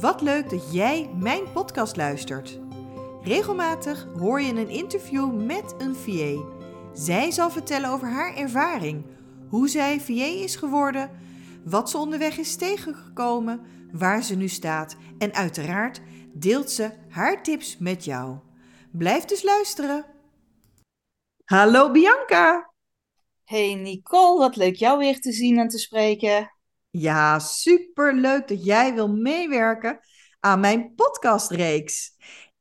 Wat leuk dat jij mijn podcast luistert. Regelmatig hoor je een interview met een VA. Zij zal vertellen over haar ervaring, hoe zij VA is geworden, wat ze onderweg is tegengekomen, waar ze nu staat en uiteraard deelt ze haar tips met jou. Blijf dus luisteren. Hallo Bianca. Hey Nicole, wat leuk jou weer te zien en te spreken. Ja, super leuk dat jij wil meewerken aan mijn podcastreeks.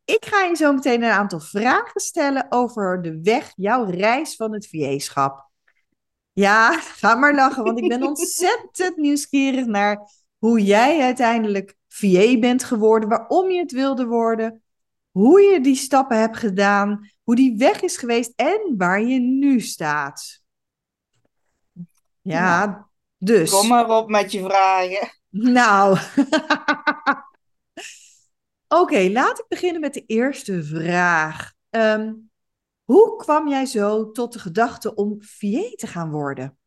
Ik ga je zo meteen een aantal vragen stellen over de weg, jouw reis van het VA-schap. Ja, ga maar lachen, want ik ben ontzettend nieuwsgierig naar hoe jij uiteindelijk VA bent geworden, waarom je het wilde worden, hoe je die stappen hebt gedaan, hoe die weg is geweest en waar je nu staat. Ja, dus. Kom maar op met je vragen. Nou. Oké, laat ik beginnen met de eerste vraag. Ehm, hoe kwam jij zo tot de gedachte om VA te gaan worden?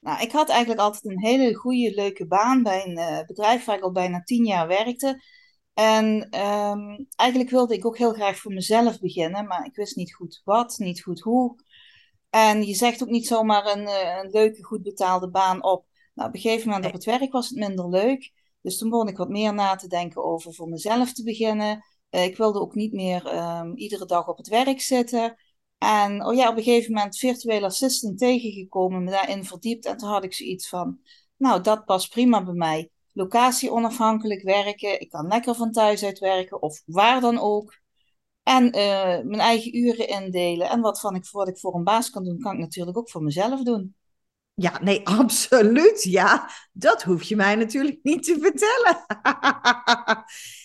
Nou, ik had eigenlijk altijd een hele goede, leuke baan bij een uh, bedrijf waar ik al bijna tien jaar werkte. En um, eigenlijk wilde ik ook heel graag voor mezelf beginnen, maar ik wist niet goed wat, niet goed hoe. En je zegt ook niet zomaar een, eh, een leuke, goed betaalde baan op. Nou, op een gegeven moment op het werk was het minder leuk. Dus toen begon ik wat meer na te denken over voor mezelf te beginnen. Uh, ik wilde ook niet meer um, iedere dag op het werk zitten. En oh ja, op een gegeven moment virtueel assistant tegengekomen, me daarin verdiept. En toen had ik zoiets van, nou, dat past prima bij mij. Locatie onafhankelijk werken. Ik kan lekker van thuis uit werken of waar dan ook. En uh, mijn eigen uren indelen. En wat van ik, wat ik voor een baas kan doen, kan ik natuurlijk ook voor mezelf doen. Ja, nee, absoluut. Ja, dat hoef je mij natuurlijk niet te vertellen.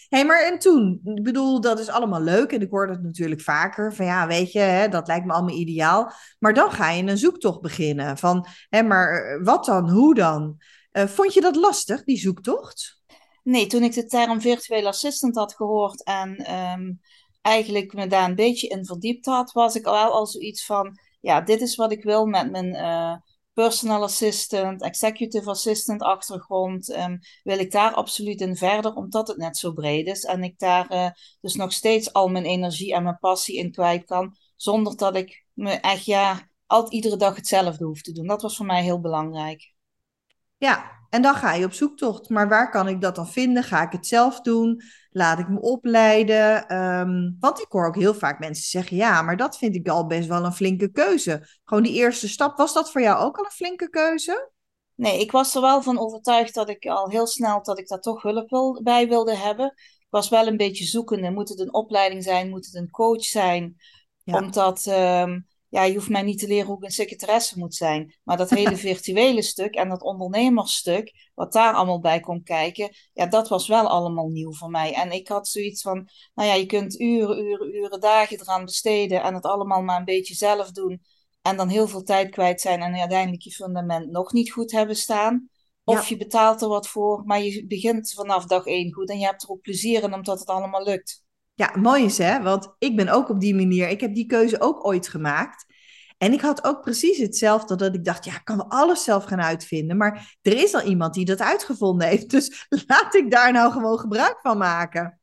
Hé, hey, maar en toen? Ik bedoel, dat is allemaal leuk en ik hoor het natuurlijk vaker. Van ja, weet je, hè, dat lijkt me allemaal ideaal. Maar dan ga je een zoektocht beginnen. Van, hè, maar eh, wat dan? Hoe dan? Uh, vond je dat lastig, die zoektocht? Nee, toen ik de term virtueel assistant had gehoord en um, eigenlijk me daar een beetje in verdiept had, was ik al al zoiets van, ja, dit is wat ik wil met mijn uh, personal assistant, executive assistant achtergrond. Um, wil ik daar absoluut in verder, omdat het net zo breed is en ik daar uh, dus nog steeds al mijn energie en mijn passie in kwijt kan, zonder dat ik me echt, ja, altijd iedere dag hetzelfde hoef te doen. Dat was voor mij heel belangrijk. Ja, en dan ga je op zoektocht. Maar waar kan ik dat dan vinden? Ga ik het zelf doen? Laat ik me opleiden? Um, want ik hoor ook heel vaak mensen zeggen: ja, maar dat vind ik al best wel een flinke keuze. Gewoon die eerste stap, was dat voor jou ook al een flinke keuze? Nee, ik was er wel van overtuigd dat ik al heel snel dat ik daar toch hulp wil, bij wilde hebben. Ik was wel een beetje zoekende. Moet het een opleiding zijn? Moet het een coach zijn? Ja. Omdat um, ja, je hoeft mij niet te leren hoe ik een secretaresse moet zijn. Maar dat hele virtuele stuk en dat ondernemersstuk, wat daar allemaal bij komt kijken, ja, dat was wel allemaal nieuw voor mij. En ik had zoiets van, nou ja, je kunt uren, uren, uren, dagen eraan besteden en het allemaal maar een beetje zelf doen. En dan heel veel tijd kwijt zijn en uiteindelijk je fundament nog niet goed hebben staan. Of ja. je betaalt er wat voor, maar je begint vanaf dag één goed en je hebt er ook plezier in omdat het allemaal lukt. Ja, mooi is hè, want ik ben ook op die manier, ik heb die keuze ook ooit gemaakt. En ik had ook precies hetzelfde, dat ik dacht, ja, ik kan alles zelf gaan uitvinden, maar er is al iemand die dat uitgevonden heeft, dus laat ik daar nou gewoon gebruik van maken.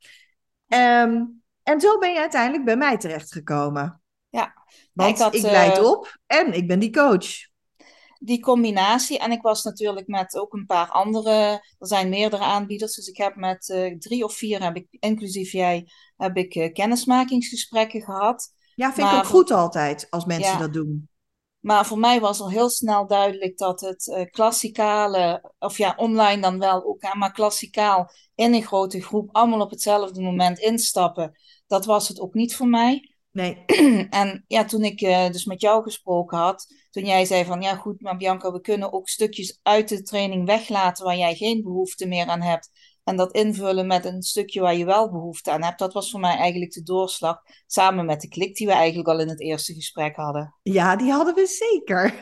Um, en zo ben je uiteindelijk bij mij terechtgekomen. Ja. Want ik, had, ik leid uh... op en ik ben die coach die combinatie. En ik was natuurlijk met ook een paar andere, er zijn meerdere aanbieders. Dus ik heb met uh, drie of vier, heb ik, inclusief jij, heb ik uh, kennismakingsgesprekken gehad. Ja, vind maar ik ook goed altijd als mensen ja, dat doen. Maar voor mij was al heel snel duidelijk dat het uh, klassikale, of ja, online dan wel ook, maar klassikaal in een grote groep, allemaal op hetzelfde moment instappen, dat was het ook niet voor mij. Nee. en ja, toen ik uh, dus met jou gesproken had, toen jij zei van ja goed, maar Bianca, we kunnen ook stukjes uit de training weglaten waar jij geen behoefte meer aan hebt. En dat invullen met een stukje waar je wel behoefte aan hebt. Dat was voor mij eigenlijk de doorslag. Samen met de klik die we eigenlijk al in het eerste gesprek hadden. Ja, die hadden we zeker.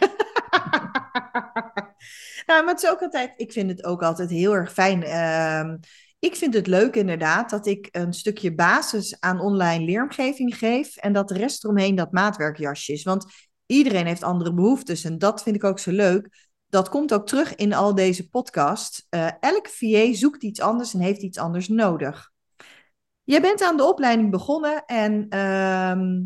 nou, maar het is ook altijd, ik vind het ook altijd heel erg fijn. Uh, ik vind het leuk inderdaad dat ik een stukje basis aan online leeromgeving geef en dat de rest eromheen dat maatwerkjasje is. Want iedereen heeft andere behoeftes en dat vind ik ook zo leuk. dat komt ook terug in al deze podcasts. Uh, elke VA zoekt iets anders en heeft iets anders nodig. Jij bent aan de opleiding begonnen en ehm,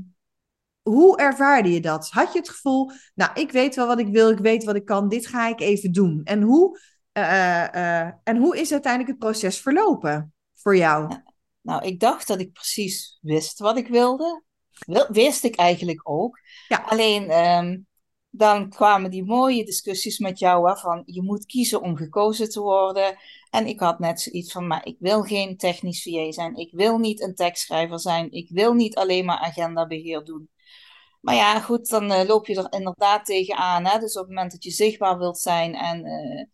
hoe ervaarde je dat? Had je het gevoel, nou, ik weet wel wat ik wil, ik weet wat ik kan, dit ga ik even doen. En hoe, en hoe is uiteindelijk het proces verlopen voor jou? Nou, ik dacht dat ik precies wist wat ik wilde. Wist ik eigenlijk ook. Ja. Alleen ehm, dan kwamen die mooie discussies met jou waarvan je moet kiezen om gekozen te worden. En ik had net zoiets van, maar ik wil geen technisch VA zijn. Ik wil niet een tekstschrijver zijn. Ik wil niet alleen maar agendabeheer doen. Maar ja, goed, dan uh, loop je er inderdaad tegenaan. Hè? Dus op het moment dat je zichtbaar wilt zijn en uh,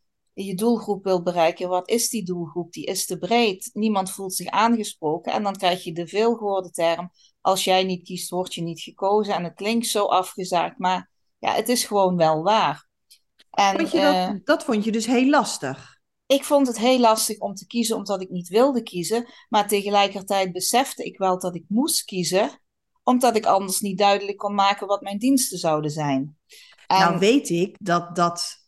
je doelgroep wilt bereiken, wat is die doelgroep? Die is te breed. Niemand voelt zich aangesproken. En dan krijg je de veelgehoorde term, als jij niet kiest, word je niet gekozen. En het klinkt zo afgezaagd, maar ja, het is gewoon wel waar. En, vond je dat, uh, dat vond je dus heel lastig? Ik vond het heel lastig om te kiezen omdat ik niet wilde kiezen. Maar tegelijkertijd besefte ik wel dat ik moest kiezen omdat ik anders niet duidelijk kon maken wat mijn diensten zouden zijn. En... Nou weet ik dat dat,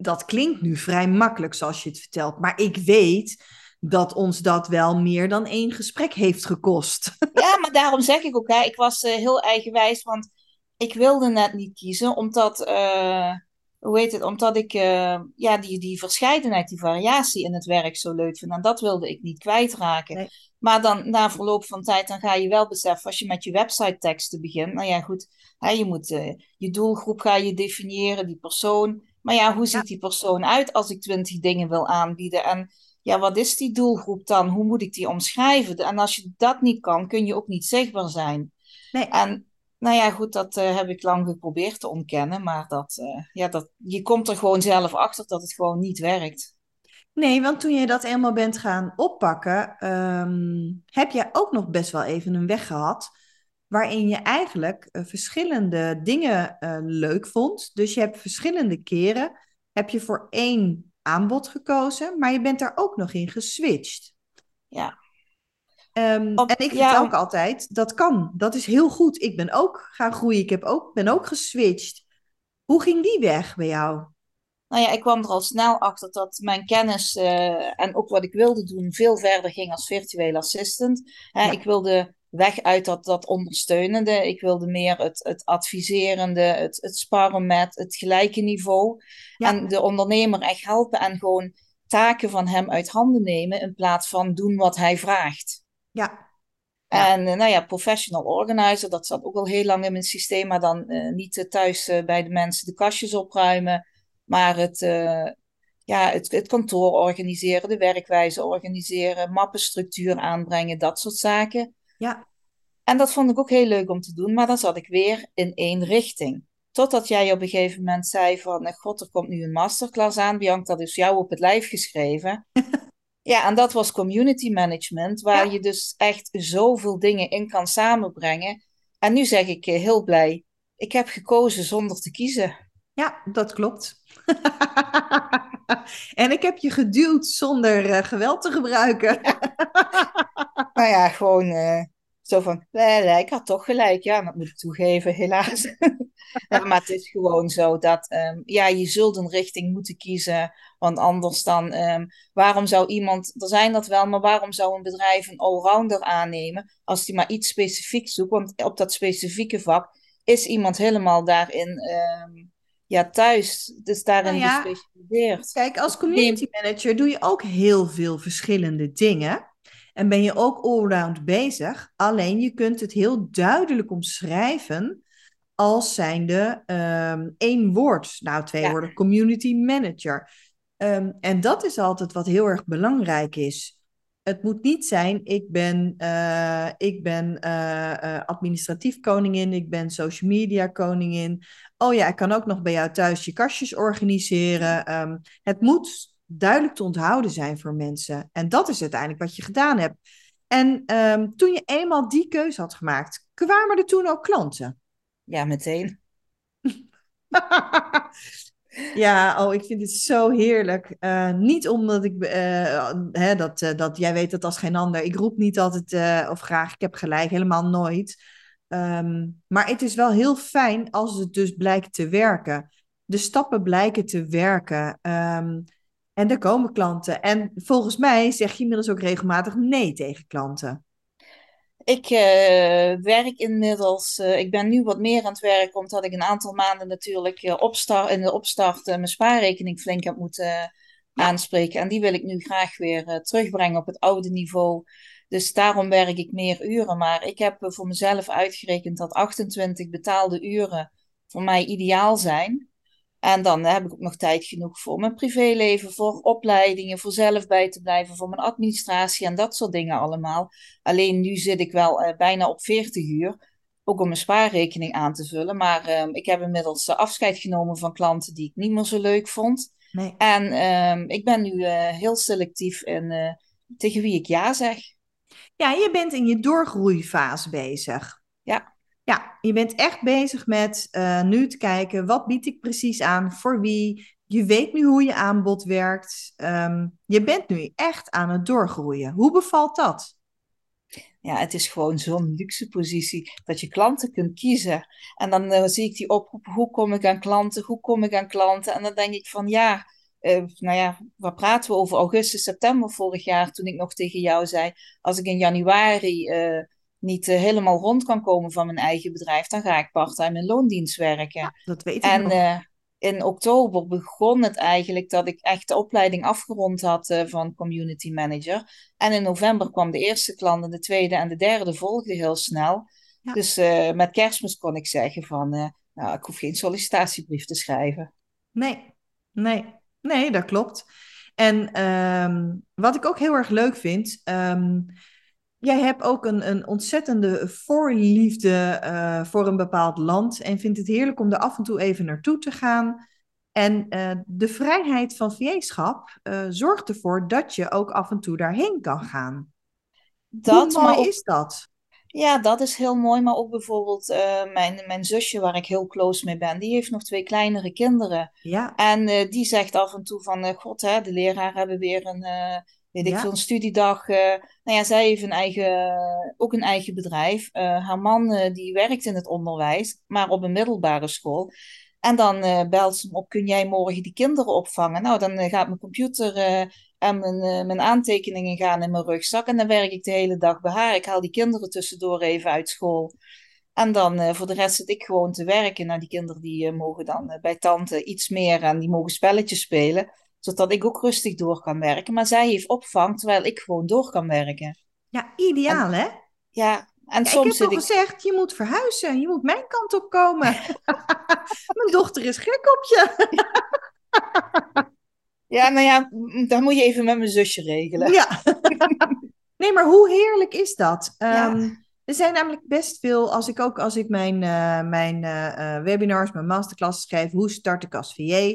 dat klinkt nu vrij makkelijk zoals je het vertelt, maar ik weet dat ons dat wel meer dan één gesprek heeft gekost. Ja, maar daarom zeg ik ook, hè, ik was uh, heel eigenwijs, want ik wilde net niet kiezen, omdat, uh, hoe heet het, omdat ik uh, ja, die, die verscheidenheid, die variatie in het werk zo leuk vind. En dat wilde ik niet kwijtraken. Nee. Maar dan na verloop van tijd, dan ga je wel beseffen, als je met je website teksten begint, nou ja, goed, hè, je moet je doelgroep ga je definiëren, die persoon. Maar ja, hoe ziet die persoon uit als ik twintig dingen wil aanbieden? En ja, wat is die doelgroep dan? Hoe moet ik die omschrijven? En als je dat niet kan, kun je ook niet zichtbaar zijn. Nee. En nou ja, goed, dat uh, heb ik lang geprobeerd te ontkennen, maar dat, uh, ja, dat, je komt er gewoon zelf achter dat het gewoon niet werkt. Nee, want toen je dat eenmaal bent gaan oppakken, um, heb jij ook nog best wel even een weg gehad. Waarin je eigenlijk uh, verschillende dingen uh, leuk vond. Dus je hebt verschillende keren heb je voor één aanbod gekozen, maar je bent daar ook nog in geswitcht. Ja. Um, Op, en ik ja, vertel ook altijd, dat kan. Dat is heel goed. Ik ben ook gaan groeien. Ik heb ook, ben ook geswitcht. Hoe ging die weg bij jou? nou ja, ik kwam er al snel achter dat mijn kennis uh, en ook wat ik wilde doen veel verder ging als virtueel assistant. Ja. Ik wilde weg uit dat, dat ondersteunende. Ik wilde meer het, het adviserende, het, het sparren met het gelijke niveau. Ja. En de ondernemer echt helpen en gewoon taken van hem uit handen nemen in plaats van doen wat hij vraagt. Ja. En uh, nou ja, professional organizer, dat zat ook al heel lang in mijn systeem, maar dan uh, niet thuis bij de mensen de kastjes opruimen. Maar het, uh, ja, het, het kantoor organiseren, de werkwijze organiseren, mappenstructuur aanbrengen, dat soort zaken. Ja. En dat vond ik ook heel leuk om te doen, maar dan zat ik weer in één richting. Totdat jij op een gegeven moment zei van, eh, god, er komt nu een masterclass aan, Bianca, dat is jou op het lijf geschreven. ja, en dat was community management, waar ja. je dus echt zoveel dingen in kan samenbrengen. En nu zeg ik eh, heel blij, ik heb gekozen zonder te kiezen. Ja, dat klopt. en ik heb je geduwd zonder uh, geweld te gebruiken. nou ja, gewoon uh, zo van, nee, ik had toch gelijk. Ja, dat moet ik toegeven, helaas. maar het is gewoon zo dat, um, ja, je zult een richting moeten kiezen. Want anders dan, um, waarom zou iemand, er zijn dat wel, maar waarom zou een bedrijf een allrounder aannemen als die maar iets specifieks zoekt? Want op dat specifieke vak is iemand helemaal daarin... Um, ja, thuis. Dus daarin nou ja, gespecialiseerd. Kijk, als community manager doe je ook heel veel verschillende dingen. En ben je ook allround bezig. Alleen je kunt het heel duidelijk omschrijven als zijnde um, één woord. Nou, twee ja. woorden, community manager. Um, en dat is altijd wat heel erg belangrijk is. Het moet niet zijn, ik ben, uh, ik ben uh, uh, administratief koningin, ik ben social media koningin. Oh ja, ik kan ook nog bij jou thuis je kastjes organiseren. Um, het moet duidelijk te onthouden zijn voor mensen. En dat is uiteindelijk wat je gedaan hebt. En um, toen je eenmaal die keuze had gemaakt, kwamen er toen ook klanten? Ja, meteen. Ja, oh, ik vind het zo heerlijk. Uh, niet omdat ik, uh, hè, dat, uh, dat jij weet dat als geen ander. Ik roep niet altijd of graag, ik heb gelijk, helemaal nooit. Um, maar het is wel heel fijn als het dus blijkt te werken. de stappen blijken te werken. Ehm, en er komen klanten. En volgens mij zeg je inmiddels ook regelmatig nee tegen klanten. Ik uh, werk inmiddels, uh, ik ben nu wat meer aan het werk, omdat ik een aantal maanden natuurlijk uh, opstart, in de opstart mijn spaarrekening flink heb moeten aanspreken. En die wil ik nu graag weer terugbrengen op het oude niveau. Dus daarom werk ik meer uren. Maar ik heb voor mezelf uitgerekend dat 28 betaalde uren voor mij ideaal zijn. En dan heb ik ook nog tijd genoeg voor mijn privéleven, voor opleidingen, voor zelf bij te blijven, voor mijn administratie en dat soort dingen allemaal. Alleen nu zit ik wel uh, bijna op 40 uur, ook om mijn spaarrekening aan te vullen. Maar uh, ik heb inmiddels afscheid genomen van klanten die ik niet meer zo leuk vond. Nee. En ehm, ik ben nu eh, heel selectief in tegen wie ik ja zeg. Ja, je bent in je doorgroeifase bezig. Ja. Ja, je bent echt bezig met uh, nu te kijken, wat bied ik precies aan, voor wie. Je weet nu hoe je aanbod werkt. Um, je bent nu echt aan het doorgroeien. Hoe bevalt dat? Ja, het is gewoon zo'n luxe positie dat je klanten kunt kiezen. En dan uh, zie ik die oproep, hoe kom ik aan klanten, hoe kom ik aan klanten? En dan denk ik van ja, uh, nou ja, waar praten we over augustus, september vorig jaar, toen ik nog tegen jou zei, als ik in januari niet uh, helemaal rond kan komen van mijn eigen bedrijf, dan ga ik parttime in loondienst werken. Ja, dat weet ik en nog. in oktober begon het eigenlijk dat ik echt de opleiding afgerond had van community manager. En in november kwam de eerste klant en de tweede en de derde volgde heel snel. Ja. Dus met kerstmis kon ik zeggen van, nou, ik hoef geen sollicitatiebrief te schrijven. Nee, nee. Nee, dat klopt. En um, wat ik ook heel erg leuk vind, um, jij hebt ook een, een ontzettende voorliefde uh, voor een bepaald land en vindt het heerlijk om er af en toe even naartoe te gaan. En uh, de vrijheid van VA-schap uh, zorgt ervoor dat je ook af en toe daarheen kan gaan. Dat, Hoe mooi ook... is dat? Ja, dat is heel mooi. Maar ook bijvoorbeeld mijn, mijn zusje, waar ik heel close mee ben, die heeft nog twee kleinere kinderen. Ja. En die zegt af en toe van, god, hè, de leraar hebben weer een, weet ik veel, een studiedag. nou ja, zij heeft een eigen, ook een eigen bedrijf. haar man, die werkt in het onderwijs, maar op een middelbare school. En dan belt ze hem op, kun jij morgen die kinderen opvangen? Nou, dan gaat mijn computer en mijn, uh, mijn aantekeningen gaan in mijn rugzak. En dan werk ik de hele dag bij haar. Ik haal die kinderen tussendoor even uit school. En dan uh, voor de rest zit ik gewoon te werken. Nou, die kinderen die uh, mogen dan bij tante iets meer en die mogen spelletjes spelen. Zodat ik ook rustig door kan werken. Maar zij heeft opvang terwijl ik gewoon door kan werken. Ja, ideaal en, hè? Ja, en ja, soms ik heb zit toch gezegd, je moet verhuizen. Je moet mijn kant op komen. mijn dochter is gek op je. Ja, nou ja, dan moet je even met mijn zusje regelen. Ja. nee, maar hoe heerlijk is dat? Ja. Um, er zijn namelijk best veel, als ik ook als ik mijn, uh, mijn uh, webinars, mijn masterclasses geef, hoe start ik als VA?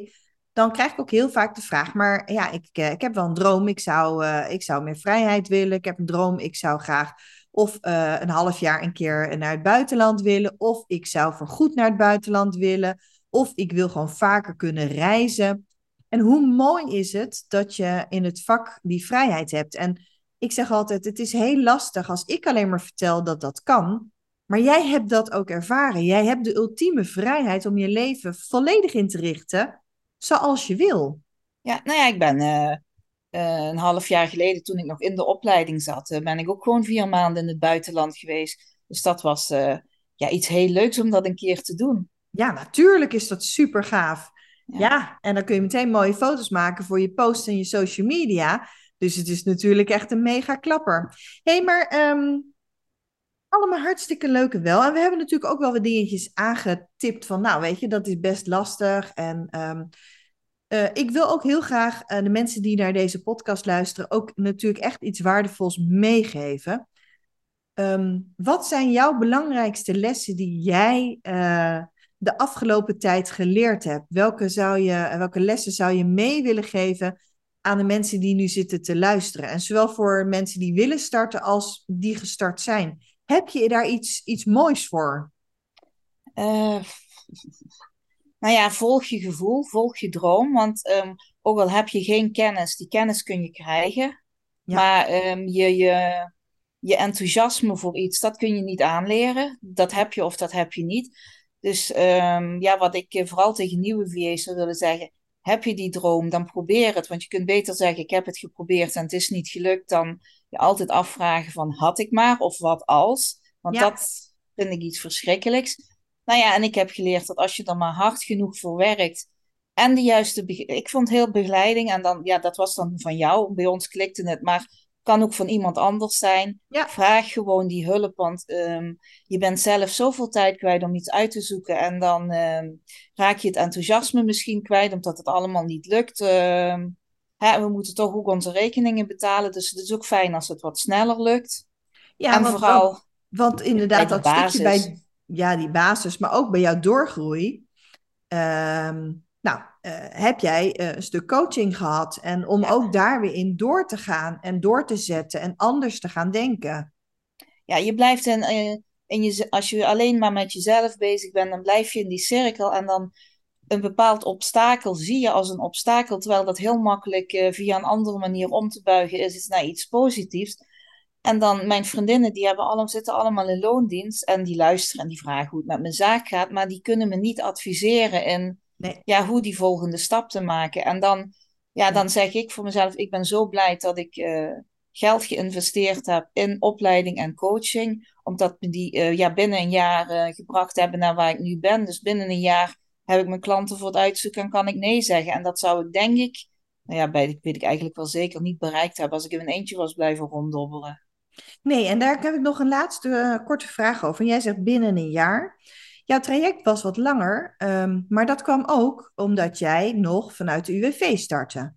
Dan krijg ik ook heel vaak de vraag, maar ja, ik, ik heb wel een droom, ik zou, ik zou meer vrijheid willen. Ik heb een droom, ik zou graag of een half jaar een keer naar het buitenland willen, of ik zou voorgoed naar het buitenland willen, of ik wil gewoon vaker kunnen reizen. En hoe mooi is het dat je in het vak die vrijheid hebt? En ik zeg altijd, het is heel lastig als ik alleen maar vertel dat dat kan. Maar jij hebt dat ook ervaren. Jij hebt de ultieme vrijheid om je leven volledig in te richten zoals je wil. Ja, nou ja, ik ben uh, uh, een half jaar geleden, toen ik nog in de opleiding zat, uh, ben ik ook gewoon vier maanden in het buitenland geweest. Dus dat was ja, iets heel leuks om dat een keer te doen. Ja, natuurlijk is dat super gaaf. Ja. ja. en dan kun je meteen mooie foto's maken voor je posts en je social media. Dus het is natuurlijk echt een mega klapper. Hé, hey, maar um, allemaal hartstikke leuke wel. En we hebben natuurlijk ook wel wat dingetjes aangetipt van, nou weet je, dat is best lastig. En um, uh, ik wil ook heel graag uh, de mensen die naar deze podcast luisteren ook natuurlijk echt iets waardevols meegeven. Um, wat zijn jouw belangrijkste lessen die jij uh, de afgelopen tijd geleerd hebt? Welke, zou je, welke lessen zou je mee willen geven aan de mensen die nu zitten te luisteren? En zowel voor mensen die willen starten als die gestart zijn. Heb je daar iets, iets moois voor? Uh, nou ja, volg je gevoel, volg je droom. Want um, ook al heb je geen kennis, die kennis kun je krijgen. Ja. Maar um, je, je, je enthousiasme voor iets, dat kun je niet aanleren. Dat heb je of dat heb je niet. Dus ehm, ja, wat ik eh, vooral tegen nieuwe VA's zou willen zeggen, heb je die droom, dan probeer het. Want je kunt beter zeggen, ik heb het geprobeerd en het is niet gelukt, dan je altijd afvragen van, had ik maar of wat als? Want dat vind ik iets verschrikkelijks. Nou ja, en ik heb geleerd dat als je er maar hard genoeg voor werkt en de juiste, ik vond heel begeleiding en dan, ja, dat was dan van jou, bij ons klikte het, maar kan ook van iemand anders zijn. Vraag gewoon die hulp, want ehm, je bent zelf zoveel tijd kwijt om iets uit te zoeken. En dan ehm, raak je het enthousiasme misschien kwijt, omdat het allemaal niet lukt. Ehm, hè, we moeten toch ook onze rekeningen betalen, dus het is ook fijn als het wat sneller lukt. Ja, en want, vooral. Want, inderdaad, dat stukje bij ja, die basis, maar ook bij jouw doorgroei. Nou, uh, heb jij uh, een stuk coaching gehad en om ook daar weer in door te gaan en door te zetten en anders te gaan denken? Ja, je blijft in, uh, in je, als je alleen maar met jezelf bezig bent, dan blijf je in die cirkel en dan een bepaald obstakel zie je als een obstakel, terwijl dat heel makkelijk via een andere manier om te buigen is, is naar iets positiefs. En dan mijn vriendinnen, die hebben allemaal, zitten allemaal in loondienst en die luisteren en die vragen hoe het met mijn zaak gaat, maar die kunnen me niet adviseren in nee. ja, hoe die volgende stap te maken. En dan, ja, dan zeg ik voor mezelf, ik ben zo blij dat ik uh, geld geïnvesteerd heb in opleiding en coaching. Omdat me die uh, ja, binnen een jaar uh, gebracht hebben naar waar ik nu ben. Dus binnen een jaar heb ik mijn klanten voor het uitzoeken en kan ik nee zeggen. En dat zou ik denk ik, nou ja, bij, weet ik eigenlijk wel zeker niet bereikt hebben als ik in een eentje was blijven ronddobbelen. Nee, en daar heb ik nog een laatste korte vraag over. Jij zegt binnen een jaar. Jouw traject was wat langer, ehm, maar dat kwam ook omdat jij nog vanuit de UWV startte.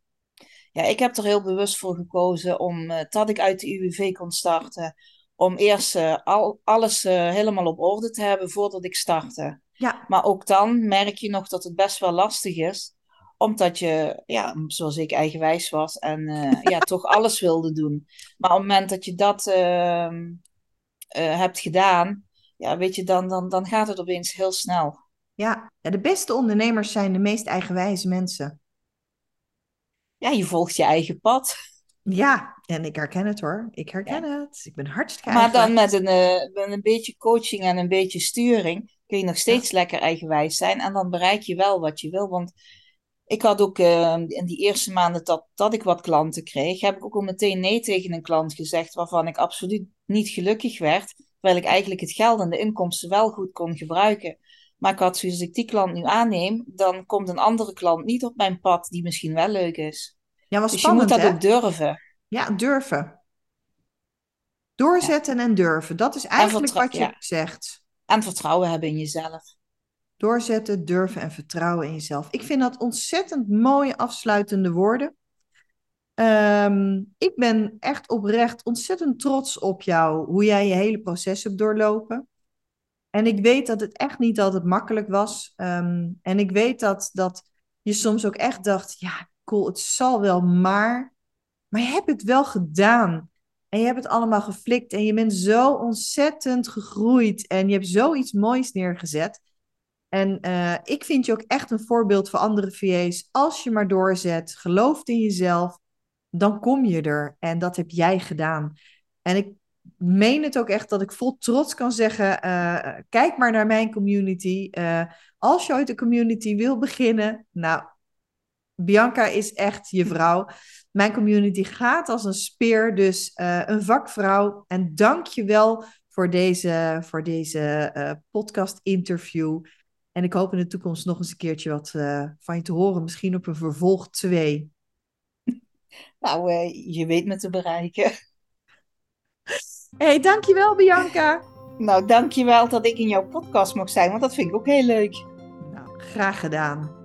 Ja, ik heb er heel bewust voor gekozen om, uh, dat ik uit de UWV kon starten, om eerst uh, al, alles helemaal op orde te hebben voordat ik startte. Ja. Maar ook dan merk je nog dat het best wel lastig is, omdat je, ja, zoals ik eigenwijs was en ja, toch alles wilde doen. Maar op het moment dat je dat ehm, hebt gedaan, ja, weet je, dan, dan, dan gaat het opeens heel snel. Ja. ja, de beste ondernemers zijn de meest eigenwijze mensen. Ja, je volgt je eigen pad. Ja, en ik herken het hoor. Ik herken het. Ik ben hartstikke Maar dan met een, uh, met een beetje coaching en een beetje sturing kun je nog steeds lekker eigenwijs zijn. En dan bereik je wel wat je wil. Want ik had ook uh, in die eerste maanden dat, dat ik wat klanten kreeg, heb ik ook al meteen nee tegen een klant gezegd waarvan ik absoluut niet gelukkig werd. Terwijl ik eigenlijk het geld en de inkomsten wel goed kon gebruiken. Maar ik had zoals ik die klant nu aanneem, dan komt een andere klant niet op mijn pad die misschien wel leuk is. Ja, was dus spannend, je moet dat ook durven. Ja, durven. Doorzetten en durven. Dat is eigenlijk wat je zegt. En vertrouwen hebben in jezelf. Doorzetten, durven en vertrouwen in jezelf. Ik vind dat ontzettend mooie afsluitende woorden. Ehm, ik ben echt oprecht ontzettend trots op jou, hoe jij je hele proces hebt doorlopen. En ik weet dat het echt niet altijd makkelijk was. Ehm, en ik weet dat, dat je soms ook echt dacht, ja, cool, het zal wel maar. Maar je hebt het wel gedaan. En je hebt het allemaal geflikt. En je bent zo ontzettend gegroeid. En je hebt zoiets moois neergezet. En uh, ik vind je ook echt een voorbeeld voor andere VA's. Als je maar doorzet, gelooft in jezelf dan kom je er. En dat heb jij gedaan. En ik meen het ook echt dat ik vol trots kan zeggen: uh, kijk maar naar mijn community. Uh, als je ooit een community wil beginnen, nou, Bianca is echt je vrouw. Mijn community gaat als een speer, dus een vakvrouw. En dank je wel voor deze, voor deze podcast-interview. En ik hoop in de toekomst nog eens een keertje wat van je te horen. Misschien op een vervolg 2. Nou, je weet me te bereiken. hey, dankjewel Bianca. Nou, dankjewel dat ik in jouw podcast mocht zijn, want dat vind ik ook heel leuk. Nou, graag gedaan.